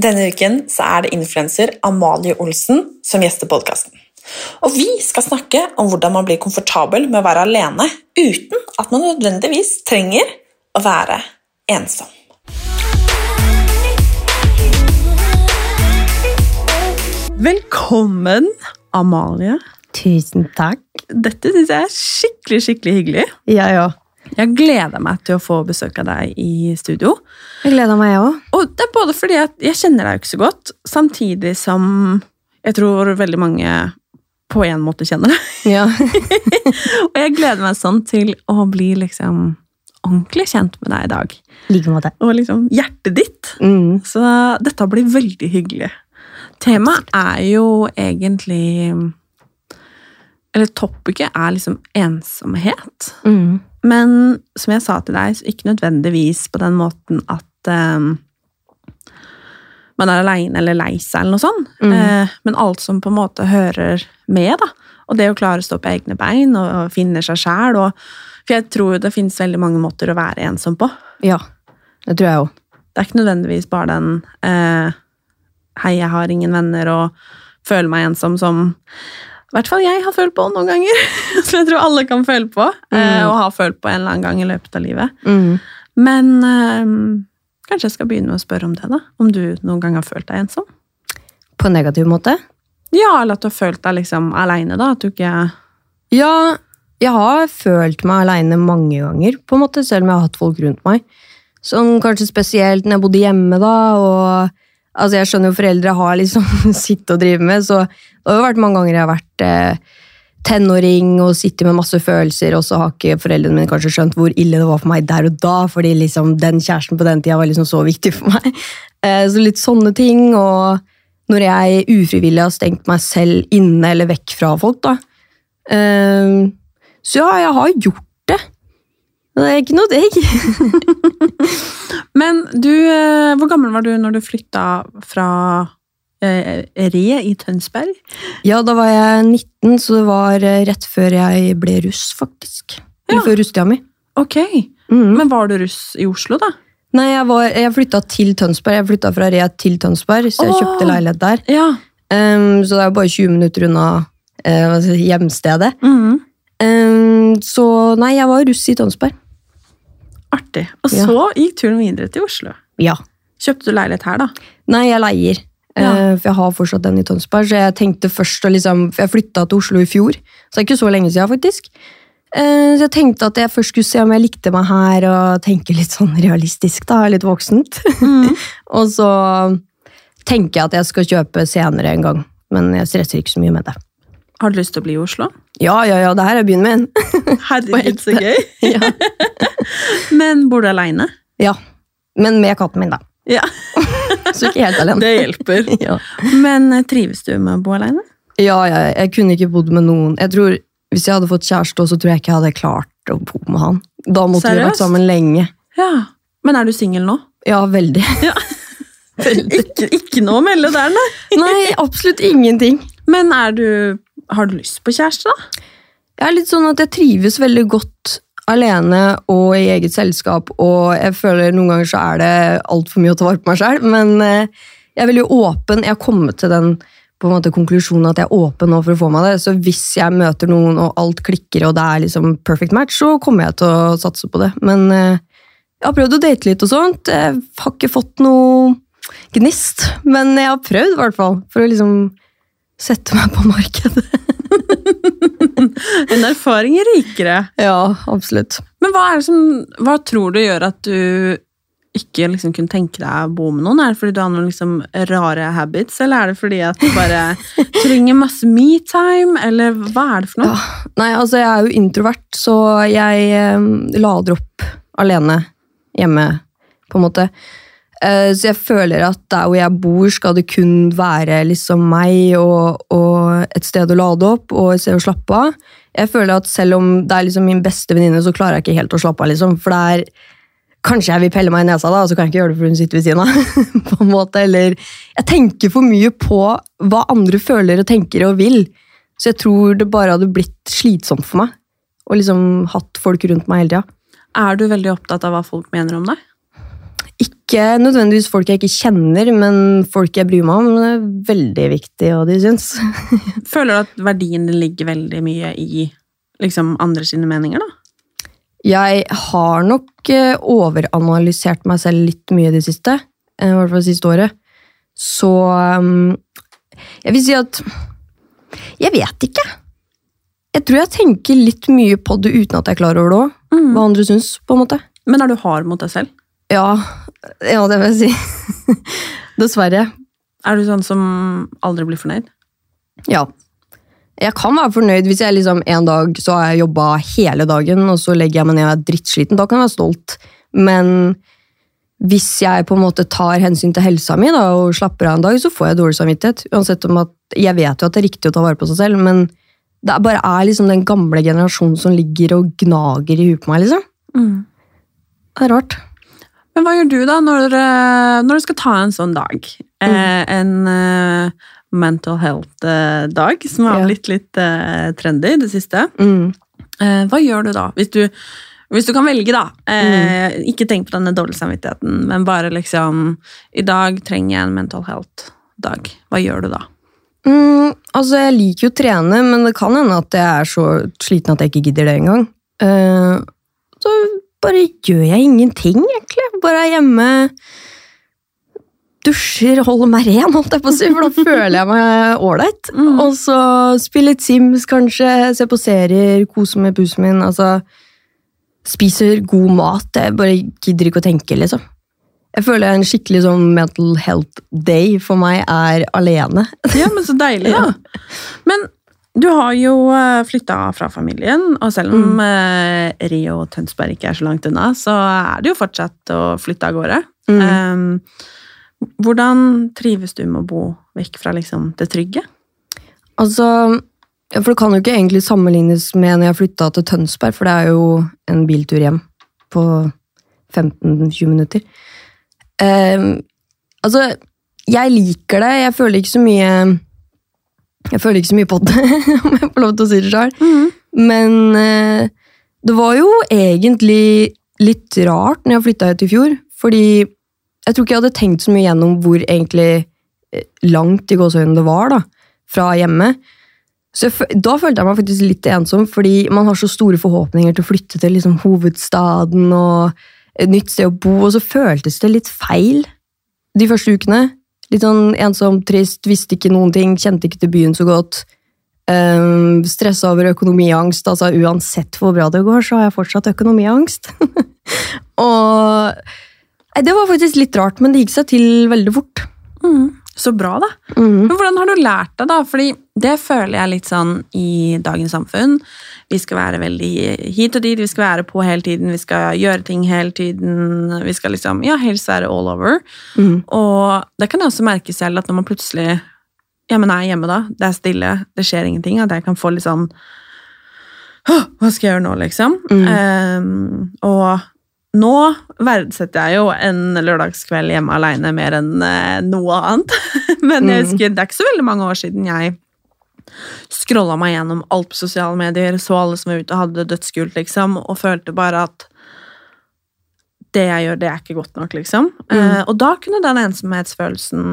Denne uken så er det influenser Amalie Olsen som gjester podkasten. Og vi skal snakke om hvordan man blir komfortabel med å være alene uten at man nødvendigvis trenger å være ensom. Velkommen, Amalie. Tusen takk. Dette syns jeg er skikkelig, skikkelig hyggelig. Jeg òg. Jeg gleder meg til å få besøk av deg i studio. Jeg gleder meg, jeg òg. Og det er både fordi at jeg kjenner deg jo ikke så godt, samtidig som jeg tror veldig mange på en måte kjenner deg. Ja. Og jeg gleder meg sånn til å bli liksom ordentlig kjent med deg i dag. Like måte. Og liksom hjertet ditt. Mm. Så dette blir veldig hyggelig. Temaet er jo egentlig Eller topicet er liksom ensomhet. Mm. Men som jeg sa til deg, så ikke nødvendigvis på den måten at um, man er aleine eller lei seg, eller noe sånt. Mm. uh, men alt som på en måte hører med. da. Og det å klare å stå på egne bein og finne seg sjæl. For jeg tror det finnes veldig mange måter å være ensom på. Ja. Det tror jeg òg. Det er ikke nødvendigvis bare den uh, 'hei, jeg har ingen venner' og føler meg ensom som i hvert fall jeg har følt på noen ganger. Som jeg tror alle kan føle på. Eh, Mm. og har følt på en eller annen gang i løpet av livet. Mm. Men eh, kanskje jeg skal begynne med å spørre om det, da. Om du noen gang har følt deg ensom? På en negativ måte? Ja, eller at du har følt deg liksom aleine, da. At du ikke Ja, jeg har følt meg aleine mange ganger, på en måte, selv om jeg har hatt folk rundt meg. Sånn kanskje spesielt når jeg bodde hjemme, da, og altså Jeg skjønner jo foreldre har liksom sitt å drive med, så det har jo vært mange ganger jeg har vært eh, tenåring og sittet med masse følelser, og så har ikke foreldrene mine kanskje skjønt hvor ille det var for meg der og da, fordi liksom den kjæresten på den tida var liksom så viktig for meg. Eh, så litt sånne ting, og når jeg ufrivillig har stengt meg selv inne eller vekk fra folk, da. Eh, så ja, jeg har gjort det. Det er ikke noe digg. Men du, eh, hvor gammel var du når du flytta fra eh, Re i Tønsberg? Ja, da var jeg 19, så det var eh, rett før jeg ble russ, faktisk. Eller Ja. før russetida mi. Ok. Mm. Men var du russ i Oslo, da? Nei, jeg, var, jeg flytta til Tønsberg. Jeg flytta fra Re til Tønsberg, så jeg oh. kjøpte leilighet der. Ja. Um, så det er jo bare 20 minutter unna si, hjemstedet. Mm. Um, så nei, jeg var russ i Tønsberg. Artig. Og Ja. så gikk turen videre til Oslo. Ja. Kjøpte du leilighet her, da? Nei, jeg leier. Ja. Eh, for jeg har fortsatt den i Tønsberg. Så jeg tenkte først liksom For jeg flytta til Oslo i fjor, så det er ikke så lenge siden, faktisk. Eh, så jeg tenkte at jeg først skulle se om jeg likte meg her, og tenke litt sånn realistisk, da. Litt voksent. Mm. og så tenker jeg at jeg skal kjøpe senere en gang. Men jeg stresser ikke så mye med det. Har du lyst til å bli i Oslo? Ja, ja, ja, det her er byen min. Herregud, så gøy! ja. Men bor du aleine? ja. Men med katten min, da. Ja. Så ikke helt alene. Det hjelper. ja. Men eh, trives du med å bo aleine? Ja, ja, jeg kunne ikke bodd med noen. Jeg tror, Hvis jeg hadde fått kjæreste, så tror jeg ikke jeg hadde klart å bo med han. Da måtte vi Seriøst? vært sammen lenge. Ja. Men er du singel nå? Ja, veldig. Ja. ikke, ikke noe å melde der, nei. Nei, absolutt ingenting. Men er du, har du lyst på kjæreste, da? Jeg er litt sånn at jeg trives veldig godt alene og i eget selskap, og jeg føler noen ganger så er det altfor mye å ta vare på meg sjøl, men eh, jeg er veldig åpen. Jeg har kommet til den på en måte konklusjonen at jeg er åpen nå for å få meg det. Så hvis jeg møter noen og alt klikker og det er liksom perfect match, så kommer jeg til å satse på det. Men eh, jeg har prøvd å date litt og sånt. Jeg har ikke fått noe gnist, men jeg har prøvd i hvert fall. For å liksom sette meg på markedet. En erfaring rikere. Ja, absolutt. Men hva, det som, hva tror du gjør at du ikke liksom kunne tenke deg å bo med noen? Er det fordi du har noen liksom rare habits, eller er det fordi at du bare trenger masse me-time, eller hva er det for noe? Ja, nei, altså jeg er jo introvert, så jeg eh, lader opp alene hjemme, på en måte. Eh, så jeg føler at der hvor jeg bor, skal det kun være liksom meg og, og et sted å lade opp og et sted å slappe av. Jeg føler at selv om det er liksom min beste venninne, så klarer jeg ikke helt å slappe av. liksom, for det er Kanskje jeg vil pelle meg i nesa, da, og så kan jeg ikke gjøre det fordi hun sitter ved siden av. på en måte, eller Jeg tenker for mye på hva andre føler og tenker og vil. Så jeg tror det bare hadde blitt slitsomt for meg. Og liksom hatt folk rundt meg hele tida. Er du veldig opptatt av hva folk mener om deg? Ikke nødvendigvis folk jeg ikke kjenner, men folk jeg bryr meg om. Det er veldig viktig hva de syns. Føler du at verdien din ligger veldig mye i liksom, andre sine meninger, da? Jeg har nok eh, overanalysert meg selv litt mye det siste. eh, I hvert fall siste året. Så um, jeg vil si at Jeg vet ikke. Jeg tror jeg tenker litt mye på det uten at jeg er klar over det òg. Hva andre syns, på en måte. Men er du hard mot deg selv? Ja, ja det vil jeg si. Dessverre. Er du sånn som aldri blir fornøyd? Ja. Jeg kan være fornøyd hvis jeg liksom en dag så har jeg jobba hele dagen, og så legger jeg meg ned og er drittsliten. Da kan jeg være stolt. Men hvis jeg på en måte tar hensyn til helsa mi da, og slapper av en dag, så får jeg dårlig samvittighet. Uansett om at, Jeg vet jo at det er riktig å ta vare på seg selv, men det bare er liksom den gamle generasjonen som ligger og gnager i huet på meg. liksom. Det er rart. Men hva gjør du da når, eh, når du skal ta en sånn dag? Mm. en eh, mental health-dag, som har blitt litt eh, trendy i det siste. Mm. Eh, hva gjør du da? Hvis du, hvis du kan velge, da. Mm. Ikke tenk på denne dårlige samvittigheten, men bare liksom I dag trenger jeg en mental health-dag. Hva gjør du da? Mm, altså, jeg liker jo å trene, men det kan hende at jeg er så sliten at jeg ikke gidder det engang. Uh, så bare gjør jeg ingenting, egentlig. Bare er hjemme, dusjer, holder meg ren, holdt jeg på å si, for da føler jeg meg ålreit. Og så spille litt Sims, kanskje, se på serier, kose med pusen min. altså Spiser god mat. Jeg bare gidder ikke å tenke, liksom. Jeg føler en skikkelig sånn mental health day for meg er alene. Ja, men så deilig, da. Men du har jo flytta fra familien, og selv om mm. Rio og Tønsberg ikke er så langt unna, så er det jo fortsatt å flytte av gårde. Mm. hvordan trives du med å bo vekk fra liksom, det trygge? Altså, for det kan jo ikke egentlig sammenlignes med når jeg flytta til Tønsberg, for det er jo en biltur hjem på 15-20 minutter. Ehm, altså, jeg liker det. Jeg føler ikke så mye Jeg føler ikke så mye på det, om jeg får lov til å si det sjøl. Men eh, det var jo egentlig litt rart når jeg flytta hit i fjor, fordi jeg tror ikke jeg hadde tenkt så mye gjennom hvor egentlig eh, langt i gåsehøyden det var da, fra hjemme. Så jeg, da følte jeg meg faktisk litt ensom, fordi man har så store forhåpninger til å flytte til liksom, hovedstaden og et nytt sted å bo, og så føltes det litt feil de første ukene. Litt sånn ensom, trist, visste ikke noen ting, kjente ikke til byen så godt. Um, Stressa over økonomiangst. altså Uansett hvor bra det går, så har jeg fortsatt økonomiangst. og nei, Det var faktisk litt rart, men det gikk seg til veldig fort. Så bra, da. Men hvordan har du lært det, da? Fordi det føler jeg litt sånn i dagens samfunn. Vi skal være veldig hit og dit, vi skal være på hele tiden, vi skal gjøre ting hele tiden. Vi skal liksom, ja, helst være all over. Og det kan jeg også merke selv, at når man plutselig ja, men er hjemme da, det er stille, det skjer ingenting, at jeg kan få litt sånn «Åh, Hva skal jeg gjøre nå, liksom? Ehm, og nå verdsetter jeg jo en lørdagskveld hjemme alene mer enn eh, noe annet. Men jeg husker, det er ikke så veldig mange år siden jeg scrolla meg gjennom alt på sosiale medier, så alle som var ute og hadde det dødskult, liksom, og følte bare at det jeg gjør, det er ikke godt nok, liksom. Eh, og da kunne den ensomhetsfølelsen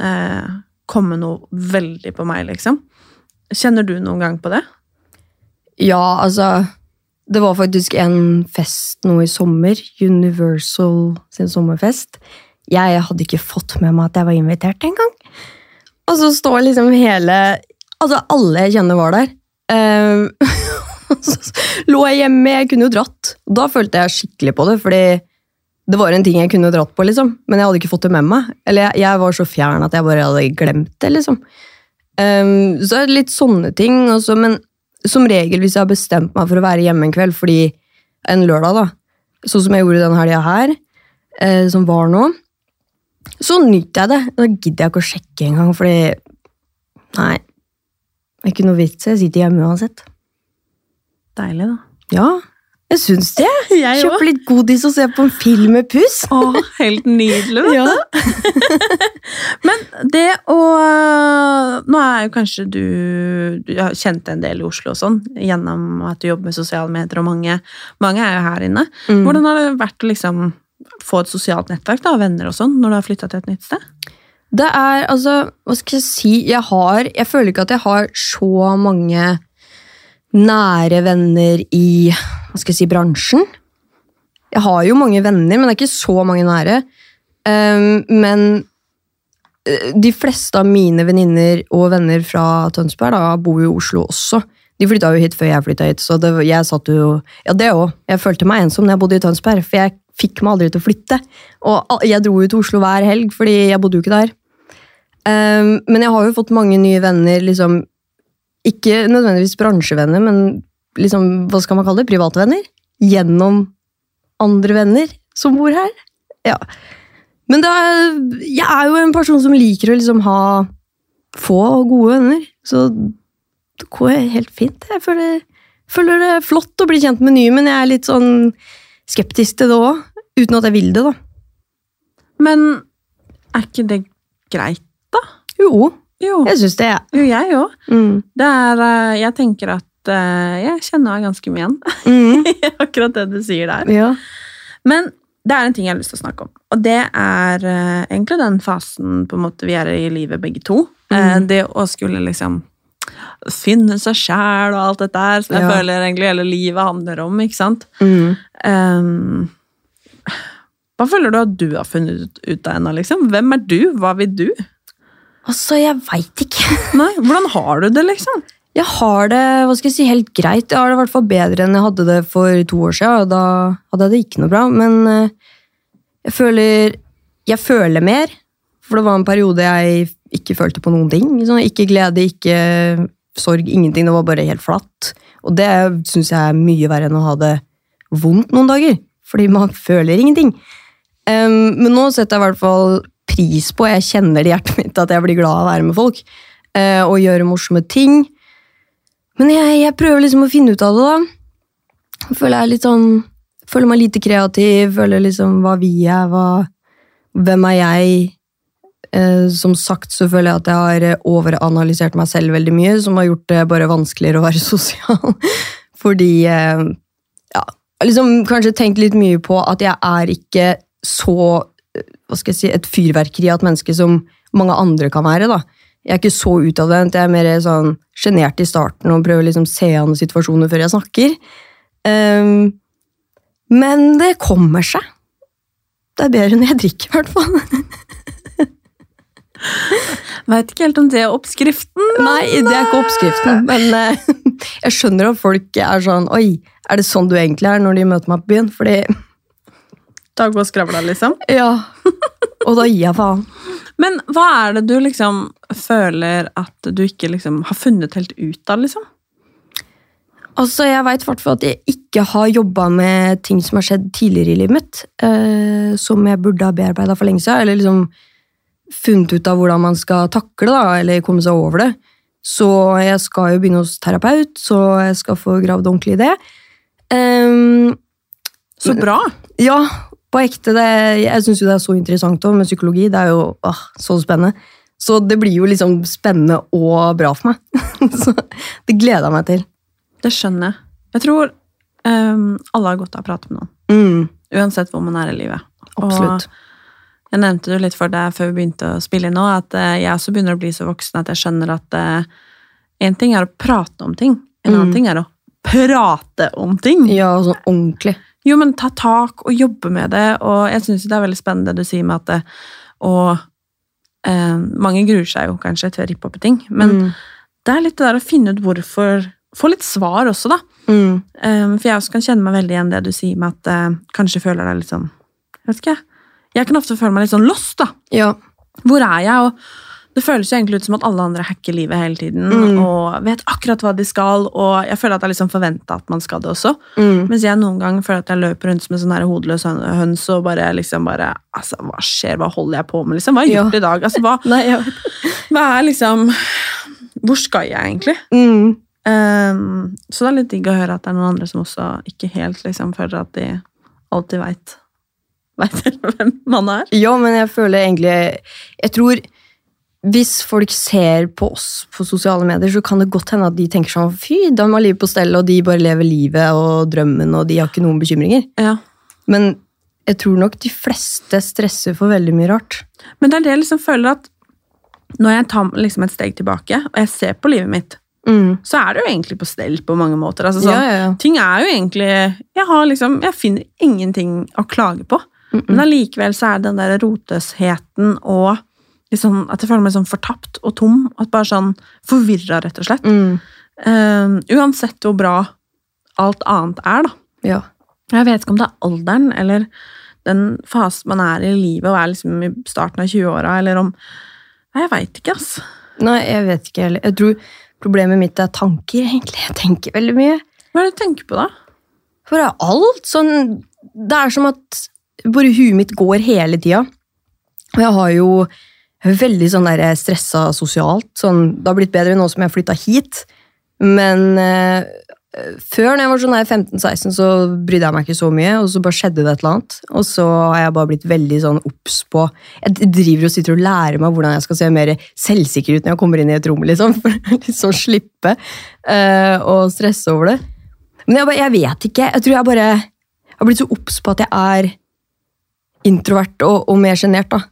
eh, komme noe veldig på meg, liksom. Kjenner du noen gang på det? Ja, altså Det var faktisk en fest nå i sommer. Universal sin sommerfest. Jeg hadde ikke fått med meg at jeg var invitert engang. Og så står liksom hele Altså, alle jeg kjenner var der. Uh, så lå jeg hjemme, jeg kunne jo dratt. Da følte jeg skikkelig på det, fordi det var en ting jeg kunne dratt på, liksom. Men jeg hadde ikke fått det med meg. Eller jeg, jeg var så fjern at jeg bare hadde glemt det, liksom. Um, så litt sånne ting også, men som regel hvis jeg har bestemt meg for å være hjemme en kveld, fordi en lørdag, da, sånn som jeg gjorde den helga her, eh, som var nå, så nyter jeg det. Da gidder jeg ikke å sjekke engang, fordi Nei. Det er ikke noe vits. Jeg sitter hjemme uansett. Deilig, da. Ja, jeg syns det. Jeg Kjøpe litt godis og se på en film med puss. Å, helt nydelig, vet Ja. Men det å Nå er jo kanskje du Du har kjent en del i Oslo og sånn, gjennom at du jobber med sosiale medier, og mange, mange er jo her inne. Mm. Hvordan har det vært å liksom få et sosialt nettverk da, venner og sånn, når du har flytta til et nytt sted? Det er, altså, hva skal jeg si Jeg har, jeg føler ikke at jeg har så mange nære venner i hva skal jeg si, bransjen. Jeg har jo mange venner, men det er ikke så mange nære. Um, men eh, de fleste av mine venninner og venner fra Tønsberg da, bor jo i Oslo også. De flytta jo hit før jeg flytta hit, så det, jeg satt jo Ja, det òg. Jeg følte meg ensom når jeg bodde i Tønsberg, for jeg fikk meg aldri til å flytte. Og jeg dro jo til Oslo hver helg, fordi jeg bodde jo ikke der. Um, men jeg har jo fått mange nye venner, liksom Ikke nødvendigvis bransjevenner, men liksom, hva skal man kalle det? Private venner. Gjennom andre venner som bor her. Ja. Men er, jeg er jo en person som liker å liksom ha få gode venner, så det går helt fint. Jeg føler, føler det er flott å bli kjent med nye, men jeg er litt sånn skeptisk til det òg. Uten at jeg vil det, da. Men er ikke det greit, da? Jo, Jo, jeg syns det. jo jeg òg. Mm. Eh, Jeg tenker at jeg kjenner meg ganske mye igjen Mm. akkurat det du sier der. Ja. Men det er en ting jeg har lyst til å snakke om, og det er eh, egentlig den fasen på en måte vi er i livet begge to. Eh, det å skulle liksom finne seg sjæl og alt dette her, som jeg Ja. føler egentlig hele livet handler om, ikke sant? Mm. Um, hva føler du at du har funnet ut av ennå, liksom? Hvem er du? Hva vil du? Altså, jeg veit ikke. Nei, Hvordan har du det, liksom? Jeg har det hva skal jeg si, helt greit. Jeg har det i hvert fall bedre enn jeg hadde det for to år siden. og Da hadde jeg det ikke noe bra. Men eh, jeg føler Jeg føler mer. For det var en periode jeg ikke følte på noen ting. Sånn, ikke glede, ikke sorg, ingenting. Det var bare helt flatt. Og det syns jeg er mye verre enn å ha det vondt noen dager. Fordi man føler ingenting. Um, men nå setter jeg i hvert fall pris på, jeg kjenner det i hjertet mitt, at jeg blir glad av å være med folk. Uh, og gjøre morsomme ting. Men jeg, jeg prøver liksom å finne ut av det, da. Føler jeg litt sånn Føler meg lite kreativ, føler liksom hva vi er, hva Hvem er jeg? Eh, som sagt så føler jeg at jeg har eh, overanalysert meg selv veldig mye, som har gjort det bare vanskeligere å være sosial. Fordi eh, Ja, liksom kanskje tenkt litt mye på at jeg er ikke så eh, Hva skal jeg si Et fyrverkeri av et menneske som mange andre kan være, da. Jeg er ikke så utadvendt, jeg er mer sånn sjenert i starten og prøver liksom se an situasjoner før jeg snakker. Um, men det kommer seg. Det er bedre når jeg drikker, i hvert fall. Veit ikke helt om det er oppskriften. Nei, det er ikke oppskriften, men uh, jeg skjønner at folk er sånn Oi, er det sånn du egentlig er når de møter meg på byen? Fordi Da og skravla, liksom. Ja. Og da gir jeg faen. Men hva er det du liksom føler at du ikke liksom har funnet helt ut av, liksom? Altså, Jeg veit i hvert fall at jeg ikke har jobba med ting som har skjedd tidligere i livet mitt, eh, som jeg burde ha bearbeida for lenge siden. Eller liksom funnet ut av hvordan man skal takle da, eller komme seg over det. Så jeg skal jo begynne hos terapeut, så jeg skal få gravd ordentlig i det. Ehm, Så bra! ja, på ekte. Det, jeg syns jo det er så interessant også, med psykologi. Det er jo åh, så spennende. Så det blir jo liksom spennende og bra for meg. så det gleder jeg meg til. Det skjønner jeg. Jeg tror um, alle har godt av å prate med noen. Mm, Uansett hvor man er i livet. absolutt. Og Jeg nevnte det jo litt for deg før vi begynte å spille inn nå, at eh, jeg også begynner å bli så voksen at jeg skjønner at én ting er å prate om ting, en annen Mm. ting er å prate om ting. Ja, sånn ordentlig. Jo, men ta tak og jobbe med det, og jeg syns det er veldig spennende det du sier med at det, og eh, mange gruer seg jo kanskje til å rippe opp i ting, men Mm. det er litt det der å finne ut hvorfor Få litt svar også, da. Mm. Um, for jeg også kan kjenne meg veldig igjen det du sier med at eh, kanskje føler deg litt sånn Jeg vet ikke. Jeg kan ofte føle meg litt sånn lost, da. Ja. Hvor er jeg? Og det føles jo egentlig ut som at alle andre hacker livet hele tiden Mm. og vet akkurat hva de skal, og jeg føler at er liksom forventa at man skal det også. Mm. Mens jeg noen ganger føler at jeg løper rundt som en sånn her hodeløs høn- høns og bare liksom bare Altså, hva skjer? Hva holder jeg på med, liksom? Hva har jeg Ja. gjort i dag? Altså, hva, Nei, jeg hva er liksom Hvor skal jeg egentlig? Mm. Um, så det er litt digg å høre at det er noen andre som også ikke helt liksom føler at de alltid veit hvem man er. Ja, men jeg føler egentlig Jeg tror hvis folk ser på oss på sosiale medier, så kan det godt hende at de tenker sånn Fy, de har livet på stell, og de bare lever livet og drømmen, og de har ikke noen bekymringer. Ja. Men jeg tror nok de fleste stresser for veldig mye rart. Men det er det jeg liksom føler at når jeg tar liksom et steg tilbake, og jeg ser på livet mitt, Mm. så er det jo egentlig på stell på mange måter. Altså, sånn, Ja, ja. Ting er jo egentlig Jeg, har liksom, jeg finner ingenting å klage på. Men allikevel så er den der rotløsheten og liksom, at jeg føler meg sånn fortapt og tom. At bare sånn Forvirra, rett og slett. Mm. Eh, uansett hvor bra alt annet er, da. Ja. Jeg vet ikke om det er alderen eller den fasen man er i livet og er liksom i starten av 20-åra, eller om Nei, jeg veit ikke, ass. Nei, jeg vet ikke heller. Jeg tror problemet mitt er tanker, egentlig. Jeg tenker veldig mye. Hva er det du tenker på, da? For alt sånn Det er som at bare huet mitt går hele tida. Og jeg har jo veldig sånn der stressa sosialt. Sånn, det har blitt bedre nå som jeg har flytta hit. Men eh, før, når jeg var sånn 15-16, så brydde jeg meg ikke så mye. Og så bare skjedde det et eller annet. Og så har jeg bare blitt veldig sånn obs på Jeg driver og sitter og lærer meg hvordan jeg skal se mer selvsikker ut når jeg kommer inn i et rom. liksom, For liksom slippe eh, å stresse over det. Men jeg, bare, jeg vet ikke. Jeg tror jeg bare har blitt så obs på at jeg er introvert og, og mer sjenert. da.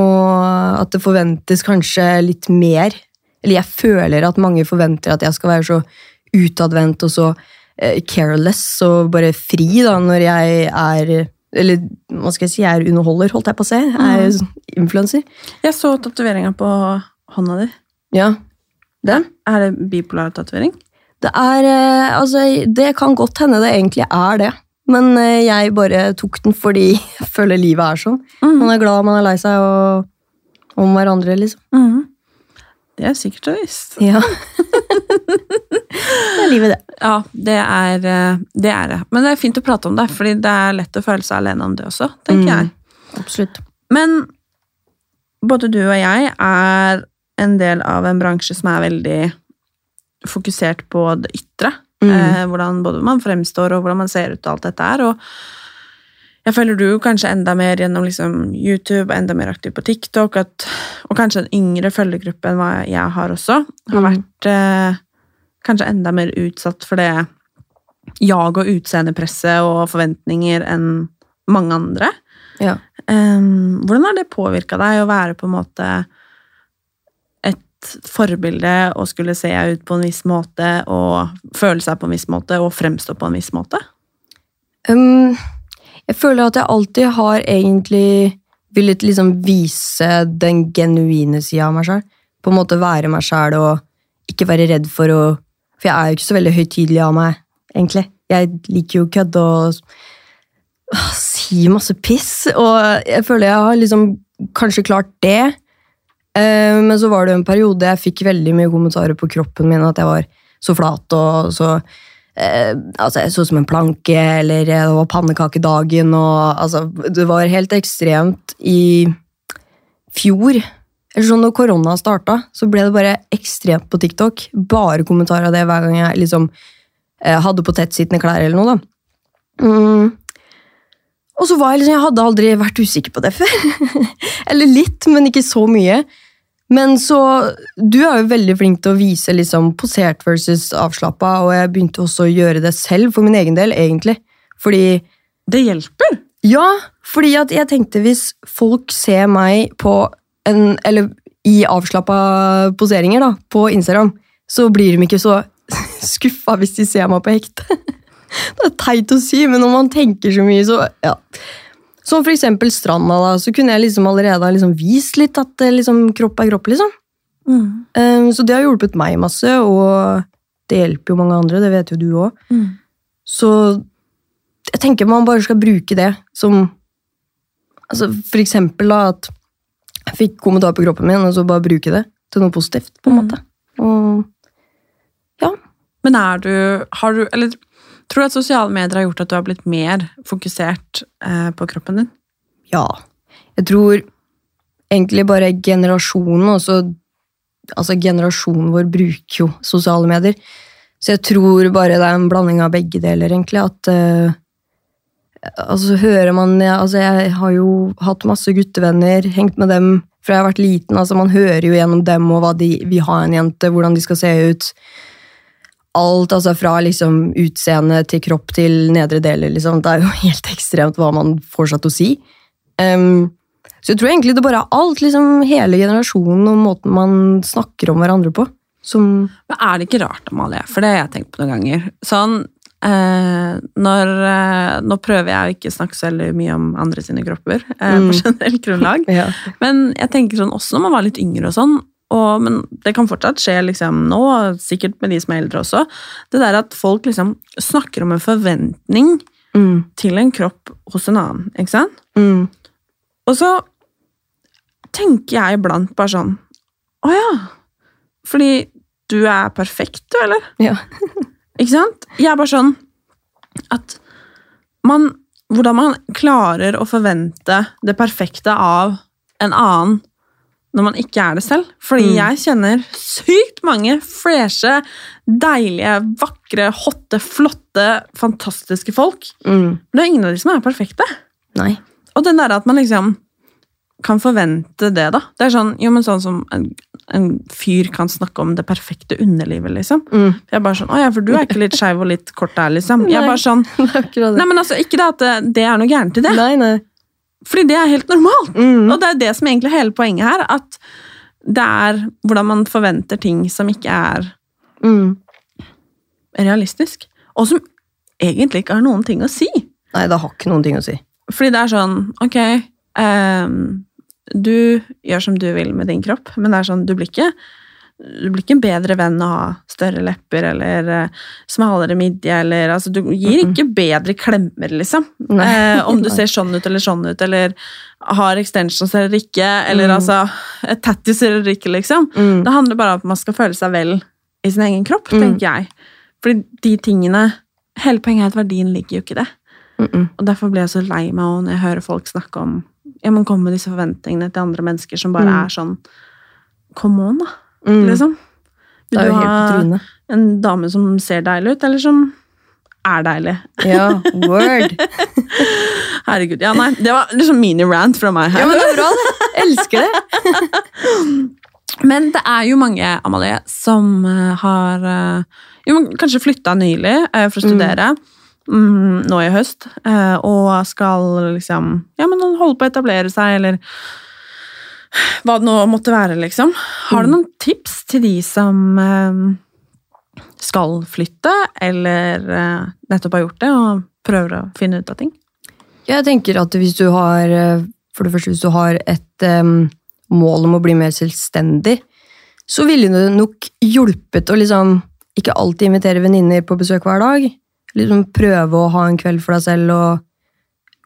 Og at det forventes kanskje litt mer. Eller jeg føler at mange forventer at jeg skal være så utadvendt og så eh, careless og bare fri da, når jeg er Eller hva skal jeg si, jeg er underholder, holdt jeg på å si. Jeg er influenser. Jeg så tatoveringa på hånda di. Ja. Det? Er det bipolar tatovering? Det er eh, Altså, det kan godt hende det egentlig er det. Men eh, jeg bare tok den fordi jeg føler livet er sånn. Man er glad, man er lei seg og om hverandre, liksom. Mm. Det er sikkert og visst. Ja. det er livet, det. Ja, det er, eh, det er det. Men det er fint å prate om det, fordi det er lett å føle seg alene om det også, tenker Mm. jeg. Absolutt. Men både du og jeg er en del av en bransje som er veldig fokusert på det ytre. Mm. Eh, hvordan både man fremstår og hvordan man ser ut og alt dette er. Og jeg føler du kanskje enda mer gjennom liksom YouTube, enda mer aktiv på TikTok, at, og kanskje en yngre følgergruppe enn hva jeg har også, har Mm. vært eh, kanskje enda mer utsatt for det jag- og utseendepresset og forventninger enn mange andre. Ja. Ehm, hvordan har det påvirka deg å være på en måte forbilde og skulle se ut på en viss måte og føle seg på en viss måte og fremstå på en viss måte? Um, jeg føler at jeg alltid har egentlig villet liksom vise den genuine sida av meg sjøl. På en måte være meg sjæl og ikke være redd for å For jeg er jo ikke så veldig høytidelig av meg, egentlig. Jeg liker jo å kødde og ah, si masse piss, og jeg føler jeg har liksom kanskje klart det. Eh, Men så var det en periode jeg fikk veldig mye kommentarer på kroppen min, at jeg var så flat og så eh, altså Jeg så som en planke, eller det var pannekakedagen, og altså Det var helt ekstremt i fjor. Eller sånn når korona starta, så ble det bare ekstremt på TikTok. Bare kommentarer av det hver gang jeg liksom eh, hadde på tettsittende klær eller noe, da. Mm. Og så var jeg liksom, jeg hadde aldri vært usikker på det før. eller litt, men ikke så mye. Men så Du er jo veldig flink til å vise liksom posert versus avslappa, og jeg begynte også å gjøre det selv, for min egen del, egentlig. Fordi Det hjelper! Ja, fordi at jeg tenkte hvis folk ser meg på en Eller i avslappa poseringer da, på Instagram, så blir de ikke så skuffa hvis de ser meg på hekte. Det er teit å si, men når man tenker så mye, så ja. Som for eksempel stranda, da, så kunne jeg liksom allerede ha liksom vist litt at eh, liksom, kropp er kropp, liksom. Um, så det har hjulpet meg masse, og det hjelper jo mange andre, det vet jo du òg. Mm. Så jeg tenker man bare skal bruke det som altså For eksempel da, at jeg fikk kommentar på kroppen min, og så bare bruke det til noe positivt. på en måte. Og Men er du, har du Eller tror du at sosiale medier har gjort at du har blitt mer fokusert eh, på kroppen din? ja, jeg tror egentlig bare generasjonen også Altså generasjonen vår bruker jo sosiale medier. Så jeg tror bare det er en blanding av begge deler, egentlig. At eh, Altså, hører man Altså, jeg har jo hatt masse guttevenner, hengt med dem fra jeg har vært liten. Altså, man hører jo gjennom dem og hva de vil ha en jente, hvordan de skal se ut. Alt, altså fra liksom utseende til kropp til nedre deler, liksom. Det er jo helt ekstremt hva man får seg til å si. Um, så jeg tror egentlig det bare er alt, liksom hele generasjonen og måten man snakker om hverandre på, som Men er det ikke rart, Amalie? For det har jeg tenkt på noen ganger. Sånn, eh, når, eh, nå prøver jeg å ikke snakke så veldig mye om andre sine kropper, eh, Mm. på generelt grunnlag. ja. Men jeg tenker sånn, også når man var litt yngre og sånn, og, men det kan fortsatt skje liksom nå, sikkert med de som er eldre også, det der at folk liksom snakker om en forventning Mm, til en kropp hos en annen, ikke sant? mm, Og så tenker jeg iblant bare sånn Å ja. Fordi du er perfekt, du, eller? ja. Ikke sant? Jeg er bare sånn at man Hvordan man klarer å forvente det perfekte av en annen når man ikke er det selv. Fordi Mm. jeg kjenner sykt mange freshe, deilige, vakre, hotte, flotte, fantastiske folk. Mm. Men det er ingen av de som er perfekte. Nei. Og den derre at man liksom kan forvente det, da. Det er sånn, jo, men sånn som en, en fyr kan snakke om det perfekte underlivet, liksom. Mm. Jeg er bare sånn, å ja, for du er ikke litt skeiv og litt kort der, liksom. Jeg er bare sånn, nei, men altså, ikke det at det, det er noe gærent i det, Nei, nei. Fordi det er helt normalt. Mm. Og det er det som egentlig er hele poenget her, at det er hvordan man forventer ting som ikke er Mm. realistisk, og som egentlig ikke har noen ting å si. Nei, det har ikke noen ting å si. Fordi det er sånn, ok, um, du gjør som du vil med din kropp, men det er sånn, du blir ikke, du blir ikke en bedre venn å ha større lepper eller eh, smalere midje, eller altså, du gir ikke bedre klemmer, liksom. Eh, om du ser sånn ut eller sånn ut, eller har extensions eller ikke, eller Mm. altså, tattis eller ikke, liksom. Mm. Det handler bare om at man skal føle seg vel i sin egen kropp, Mm. tenker jeg. Fordi de tingene, hele poenget er at verdien ligger jo ikke i det. Mm -mm. Og derfor blir jeg så lei meg når jeg hører folk snakke om ja, man kommer med disse forventningene til andre mennesker som bare Mm. er sånn Come on, da. Mm. Liksom. Vil du ha en dame som ser deilig ut, eller som er deilig? Ja, word. Herregud. Ja, nei, det var liksom mini-rant fra meg her. Ja, men det er bra, det. Elsker det. Men det er jo mange, Amalie, som eh, har eh, jo, kanskje flytta nylig eh, for å studere. mm, nå i høst, og skal liksom ja, men holde på å etablere seg, eller hva det nå måtte være, liksom. Har du noen tips til de som eh, skal flytte, eller eh, nettopp har gjort det, og prøver å finne ut av ting? Jeg tenker at hvis du har eh, For det første, hvis du har et mål om å bli mer selvstendig, så ville det nok hjulpet å liksom ikke alltid invitere venninner på besøk hver dag. Liksom prøve å ha en kveld for deg selv og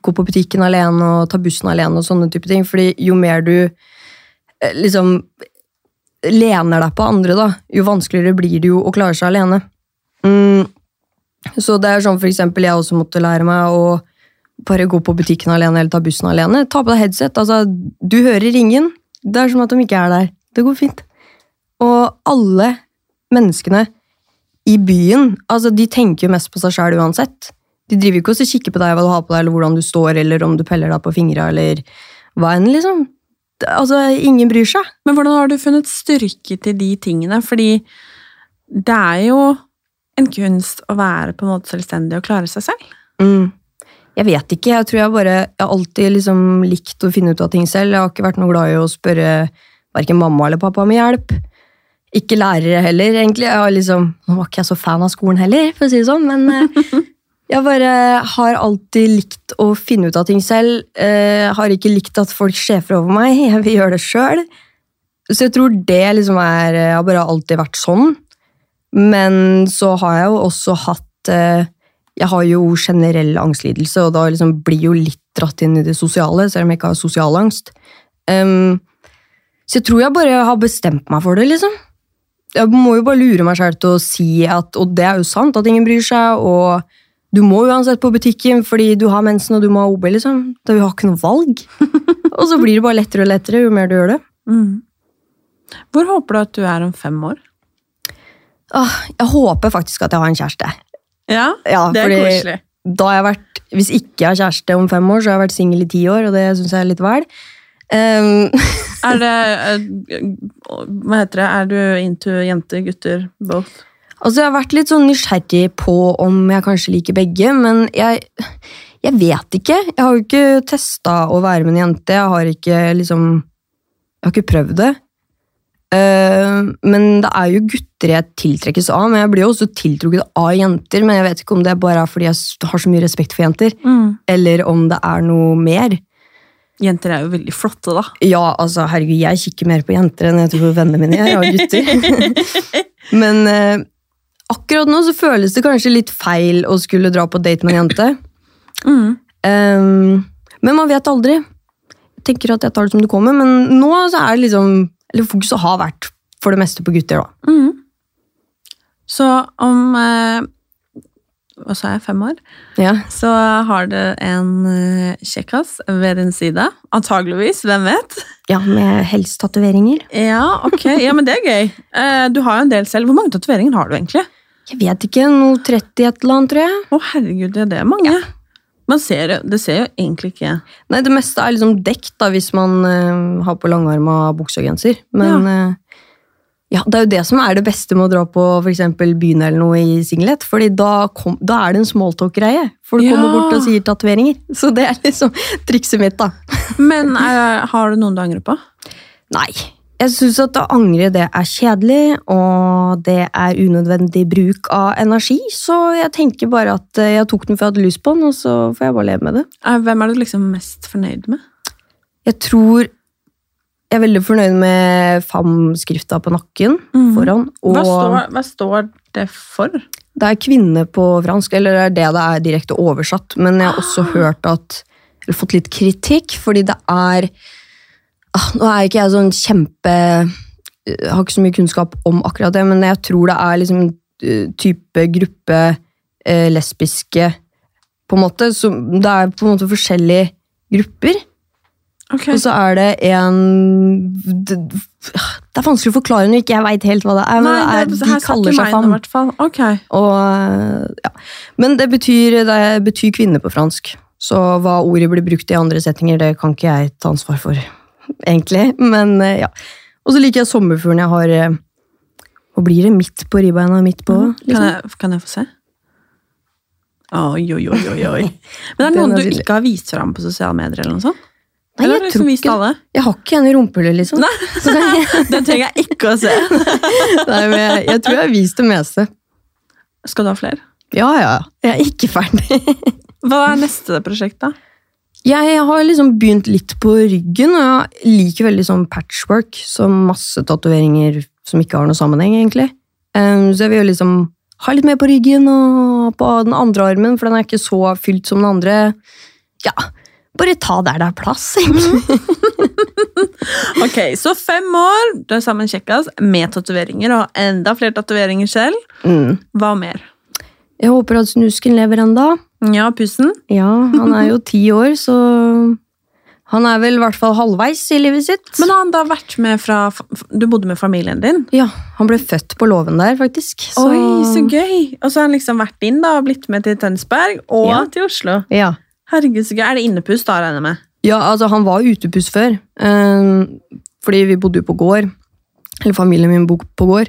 gå på butikken alene og ta bussen alene og sånne type ting. Fordi jo mer du liksom lener deg på andre, da, jo vanskeligere blir det jo å klare seg alene. Mm. Så det er sånn for eksempel jeg også måtte lære meg å bare gå på butikken alene eller ta bussen alene. Ta på deg headset. Altså, du hører ingen. Det er som at de ikke er der. Det går fint. Og alle menneskene i byen, altså, de tenker jo mest på seg sjæl uansett. De driver ikke og kikker på deg hva du har på deg, eller hvordan du står, eller om du peller deg på fingra, eller hva enn, liksom. Altså, ingen bryr seg. Men hvordan har du funnet styrke til de tingene? Fordi det er jo en kunst å være på en måte selvstendig og klare seg selv. Mm. Jeg vet ikke. Jeg tror jeg bare Jeg har alltid liksom likt å finne ut av ting selv. Jeg har ikke vært noe glad i å spørre verken mamma eller pappa om hjelp. Ikke lærere heller, egentlig. Jeg har liksom, Nå var ikke jeg så fan av skolen heller, for å si det sånn, men jeg bare har alltid likt å finne ut av ting selv. Eh, har ikke likt at folk sjefer over meg. Jeg vil gjøre det sjøl. Så jeg tror det liksom er Jeg har bare alltid vært sånn. Men så har jeg jo også hatt eh, Jeg har jo generell angstlidelse, og da liksom blir jo litt dratt inn i det sosiale, selv om jeg ikke har sosial angst. Um, så jeg tror jeg bare har bestemt meg for det, liksom. Jeg må jo bare lure meg sjøl til å si at Og det er jo sant, at ingen bryr seg, og du må uansett på butikken fordi du har mensen og du må ha OB, liksom. Da vi har ikke noe valg. og så blir det bare lettere og lettere jo mer du gjør det. Mm. Hvor håper du at du er om fem år? Åh, jeg håper faktisk at jeg har en kjæreste. Ja, Ja, det er koselig. Da har jeg vært, hvis ikke jeg har kjæreste om fem år, så har jeg vært singel i ti år, og det syns jeg er litt vel. Um, Er det eh, Hva heter det? Er du into jenter, gutter, both? Altså, jeg har vært litt sånn nysgjerrig på om jeg kanskje liker begge, men jeg, jeg vet ikke. Jeg har jo ikke testa å være med en jente. Jeg har ikke liksom Jeg har ikke prøvd det. Uh, men det er jo gutter jeg tiltrekkes av, men jeg blir jo også tiltrukket av jenter. Men jeg vet ikke om det bare er fordi jeg har så mye respekt for jenter, eller om det er noe mer. Jenter er jo veldig flotte, da. Ja, altså, herregud, jeg kikker mer på jenter enn jeg tror vennene mine gjør, og gutter. Men eh, akkurat nå så føles det kanskje litt feil å skulle dra på date med en jente. Um, men man vet aldri. Jeg tenker at jeg tar det som det kommer, men nå så er det liksom Eller fokuset har vært for det meste på gutter, da. Så om eh, Hva sa jeg? Fem år? Ja. Så har du en eh, kjekkas ved din side. Antageligvis. Hvem vet? ja med helst tatoveringer. Ja, ok. Ja, men det er gøy. Eh, Du har jo en del selv. Hvor mange tatoveringer har du egentlig? Jeg vet ikke, noe 30 et eller annet, tror jeg. Å, herregud, ja, det er mange. Man ser, det ser jo egentlig ikke Nei, det meste er liksom dekt da, hvis man uh, har på langarma bukse og genser. Men eh, ja, det er jo det som er det beste med å dra på for eksempel byen eller noe i singlet. fordi da, kom, da er det en smalltalk-greie. Folk Ja. kommer bort og sier tatoveringer. Så det er liksom trikset mitt, da. Men uh, har du noen du angrer på? Nei. Jeg syns at å angre det er kjedelig, og det er unødvendig bruk av energi. Så jeg tenker bare at eh, jeg tok den for jeg hadde lyst på den, og så får jeg bare leve med det. Hvem er du liksom mest fornøyd med? Jeg tror jeg er veldig fornøyd med FAM-skrifta på nakken foran. Og Hva står, hva står det for? det er kvinne på fransk, eller det er det det er direkte oversatt. Men jeg har også hørt at Eller fått litt kritikk, fordi det er ah, Nå er ikke jeg sånn kjempe Jeg har ikke så mye kunnskap om akkurat det, men jeg tror det er liksom eh, type gruppe eh, lesbiske på en måte. Så det er på en måte forskjellige grupper. Okay. Og så er det en Det det er vanskelig å forklare når ikke jeg veit helt hva det er. Nei, det er, det, de her sa kaller seg fam. hvert Og, ja. Men det betyr, det betyr kvinne på fransk. Så hva ordet blir brukt i andre settinger, det kan ikke jeg ta ansvar for, egentlig. Men eh, ja. Og så liker jeg sommerfuglen jeg har eh, Hva blir det? Midt på ribbeina midt på? Kan Liksom. jeg, kan jeg få se? Oi, oi, oi, oi, oi. Men det er noen er du ikke har vist fram på sosiale medier? eller noe sånt? Nei, jeg liksom? Jeg har ikke en i rumpehullet, liksom. Nei, Den trenger jeg ikke å se. nei, men jeg, jeg tror jeg har vist det meste. Skal du ha flere? Ja, ja. Jeg er ikke ferdig. Hva er neste prosjekt, da? Jeg har liksom begynt litt på ryggen, og jeg liker veldig sånn patchwork. Så masse tatoveringer som ikke har noe sammenheng, egentlig. Um, så jeg vil jo liksom ha litt mer på ryggen og på den andre armen, for den er ikke så fylt som den andre. Ja, bare ta der det er plass, egentlig. Ok, Så fem år, du er sammen kjekkas med tatoveringer, og enda flere tatoveringer selv. Mm. Hva mer? Jeg håper at snusken lever enda. Ja, pussen. Ja, han er jo ti år, så han er vel i hvert fall halvveis i livet sitt. Men har han da vært med fra Du bodde med familien din? ja, han ble født på låven der, faktisk. Så, Oi, så gøy! Og så har han liksom vært inn da, og blitt med til Tønsberg og Ja. til Oslo. Ja. Herregud, så gøy. Er det innepuss da, regner jeg med? Ja, altså han var utepuss før. eh, fordi vi bodde jo på gård. Eller familien min bodde på gård.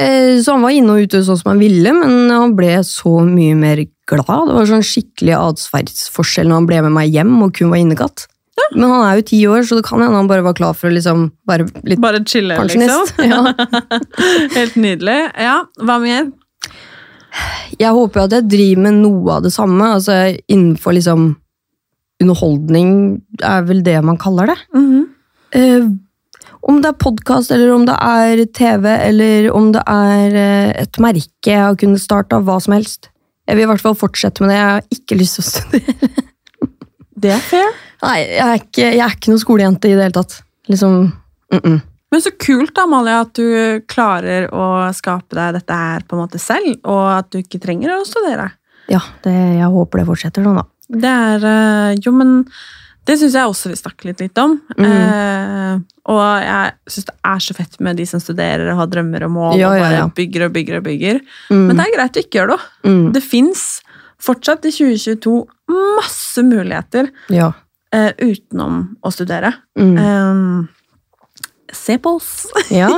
Eh, så han var inne og ute sånn som han ville, men han ble så mye mer glad. Det var sånn skikkelig atferdsforskjell når han ble med meg hjem og kun var innekatt. Men han er jo ti år, så det kan hende han bare var klar for å liksom være litt Bare chille, pensjonist. liksom? Ja. Helt nydelig. Ja, hva mer? Jeg håper at jeg driver med noe av det samme. altså Innenfor liksom underholdning er vel det man kaller det. Eh, om det er podkast, eller om det er TV, eller om det er eh, et merke jeg har kunnet starte av, hva som helst. Jeg vil i hvert fall fortsette med det. Jeg har ikke lyst til å studere. Det er fair. Nei, jeg er ikke, jeg er ikke noen skolejente i det hele tatt. Liksom, mm -mm. Men så kult, da, Amalie, at du klarer å skape deg dette her på en måte selv, og at du ikke trenger å studere. Ja, det, jeg håper det fortsetter sånn, da. Det er eh, Jo, men det syns jeg også vi snakker litt, litt om. Mm. Eh, og jeg syns det er så fett med de som studerer og har drømmer og mål Ja, og bare ja. bygger og bygger og bygger. Mm. Men det er greit å ikke gjøre det. Mm. Det fins fortsatt i 2022 masse muligheter Ja. eh, utenom å studere. Mm. Se på oss! ja.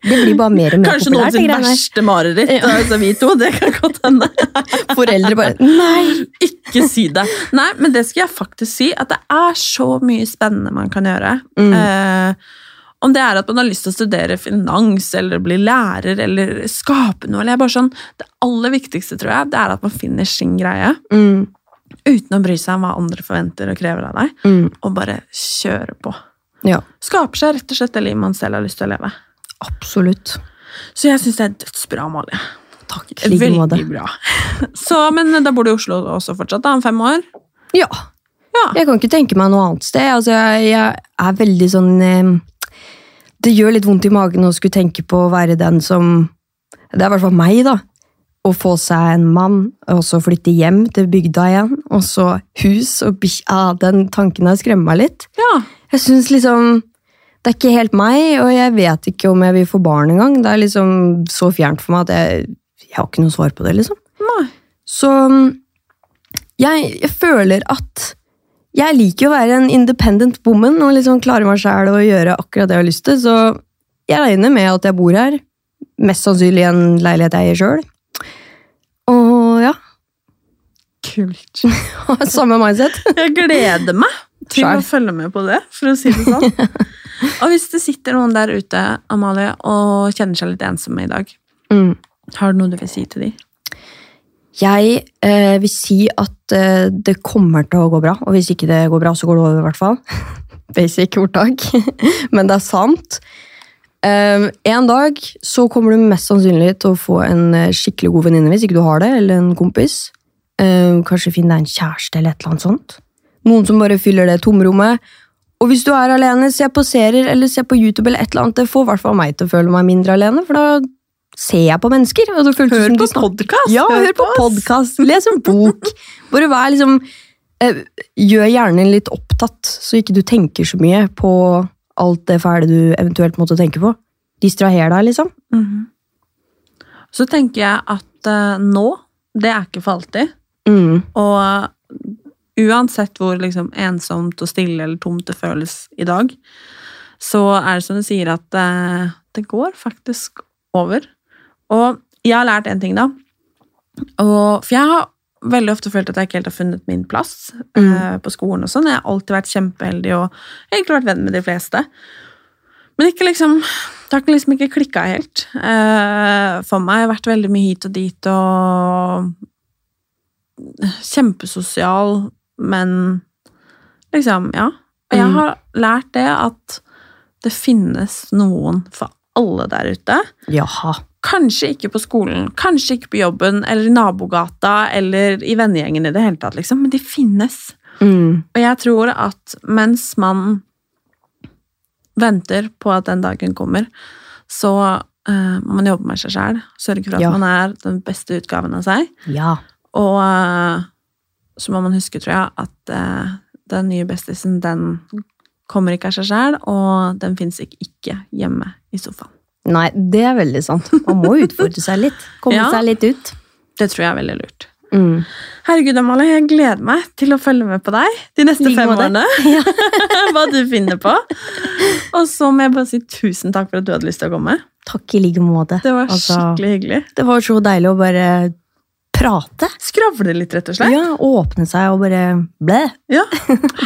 Det blir bare mer og mer Kanskje populært. sin noens verste mareritt. Ja. Altså, vi to, det kan godt hende. Foreldre bare Nei! Ikke si det. Nei, men det skal jeg faktisk si, at det er så mye spennende man kan gjøre. Mm. Eh, om det er at man har lyst til å studere finans, eller bli lærer, eller skape noe. eller er bare sånn, Det aller viktigste tror jeg, det er at man finner sin greie, Mm. uten å bry seg om hva andre forventer og krever av deg, Mm. og bare kjøre på. Ja, Skaper seg rett og slett det livet man selv har lyst til å leve. absolutt. Så jeg syns det er dødsbra, Amalie. Takk. Veldig måte. Bra. Så, men da bor du i Oslo også fortsatt, da, om fem år? Ja. Ja. Jeg kan ikke tenke meg noe annet sted. Altså, jeg, jeg er veldig sånn eh, Det gjør litt vondt i magen å skulle tenke på å være den som Det er i hvert fall meg, da. Å få seg en mann, og så flytte hjem til bygda igjen, og så hus og bikkje. Ja, den tanken har skremmer meg litt. Ja. Jeg syns liksom Det er ikke helt meg, og jeg vet ikke om jeg vil få barn engang. Det er liksom så fjernt for meg at jeg, jeg har ikke noe svar på det, liksom. Nei. Så jeg, jeg føler at jeg liker å være en independent woman og liksom klare meg sjæl og gjøre akkurat det jeg har lyst til, så jeg regner med at jeg bor her. Mest sannsynlig i en leilighet jeg eier sjøl. Og ja, Kult. samme mindset. Jeg gleder meg til Skjær. å følge med på det, for å si det sånn. Og hvis det sitter noen der ute, Amalie, og kjenner seg litt ensomme i dag, Mm. har du noe du vil si til dem? Jeg eh, vil si at eh, det kommer til å gå bra, og hvis ikke det går bra, så går det over i hvert fall. Basic ordtak, men det er sant. Eh, en dag så kommer du mest sannsynlig til å få en eh, skikkelig god venninne hvis ikke du har det, eller en kompis. Eh, kanskje finne deg en kjæreste eller et eller annet sånt. Noen som bare fyller det tomrommet. Og hvis du er alene, se på serier eller se på YouTube eller et eller annet. Det får i hvert fall meg til å føle meg mindre alene, for da ser jeg på mennesker. Og det føles Hør på podkast! ja, hør på podkast, les en bok. Bare vær liksom eh, Gjør hjernen litt opptatt, så ikke du tenker så mye på alt det fæle du eventuelt måtte tenke på. Distraher deg, liksom. Mhm. Så tenker jeg at uh, nå, det er ikke for alltid. Mm. Og uansett hvor liksom ensomt og stille eller tomt det føles i dag, så er det som du sier at eh, det går faktisk over. Og jeg har lært en ting, da. Og, for jeg har veldig ofte følt at jeg ikke helt har funnet min plass eh, på skolen. og sånn. Jeg har alltid vært kjempeheldig og egentlig vært venn med de fleste. Men ikke liksom, det har liksom ikke klikka helt eh, for meg. Jeg har vært veldig mye hit og dit og kjempesosial, men liksom, ja. Og jeg Mm. har lært det at det finnes noen for alle der ute. Jaha. Kanskje ikke på skolen, kanskje ikke på jobben, eller i nabogata, eller i vennegjengen i det hele tatt, liksom, men de finnes. Mm. Og jeg tror at mens man venter på at den dagen kommer, så uh, må man jobbe med seg sjæl. Sørge for at Ja. man er den beste utgaven av seg. Ja. Og eh, så må man huske, tror jeg, at eh, den nye bestisen, den kommer ikke av seg sjæl, og den fins ikke, ikke hjemme i sofaen. Nei, det er veldig sant. Man må utfordre seg litt. Komme Ja. seg litt ut. Det tror jeg er veldig lurt. Mm. Herregud, Amalie, jeg gleder meg til å følge med på deg de neste Like fem årene. Hva du finner på. Og så må jeg bare si tusen takk for at du hadde lyst til å komme. Takk i like måte. Det var Altså, skikkelig hyggelig. det var så deilig å bare prate. Skravle litt, rett og slett. Ja, Åpne seg og bare blæ. Ja,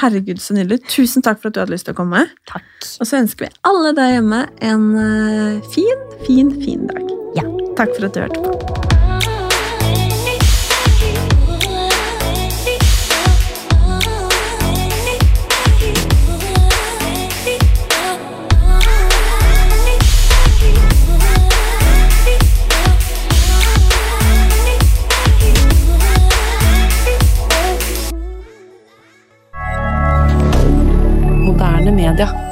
Herregud, så nydelig. Tusen takk for at du hadde lyst til å komme. Takk. Og så ønsker vi alle der hjemme en eh, fin, fin, fin dag. Ja. Takk for at du hørte på. Media.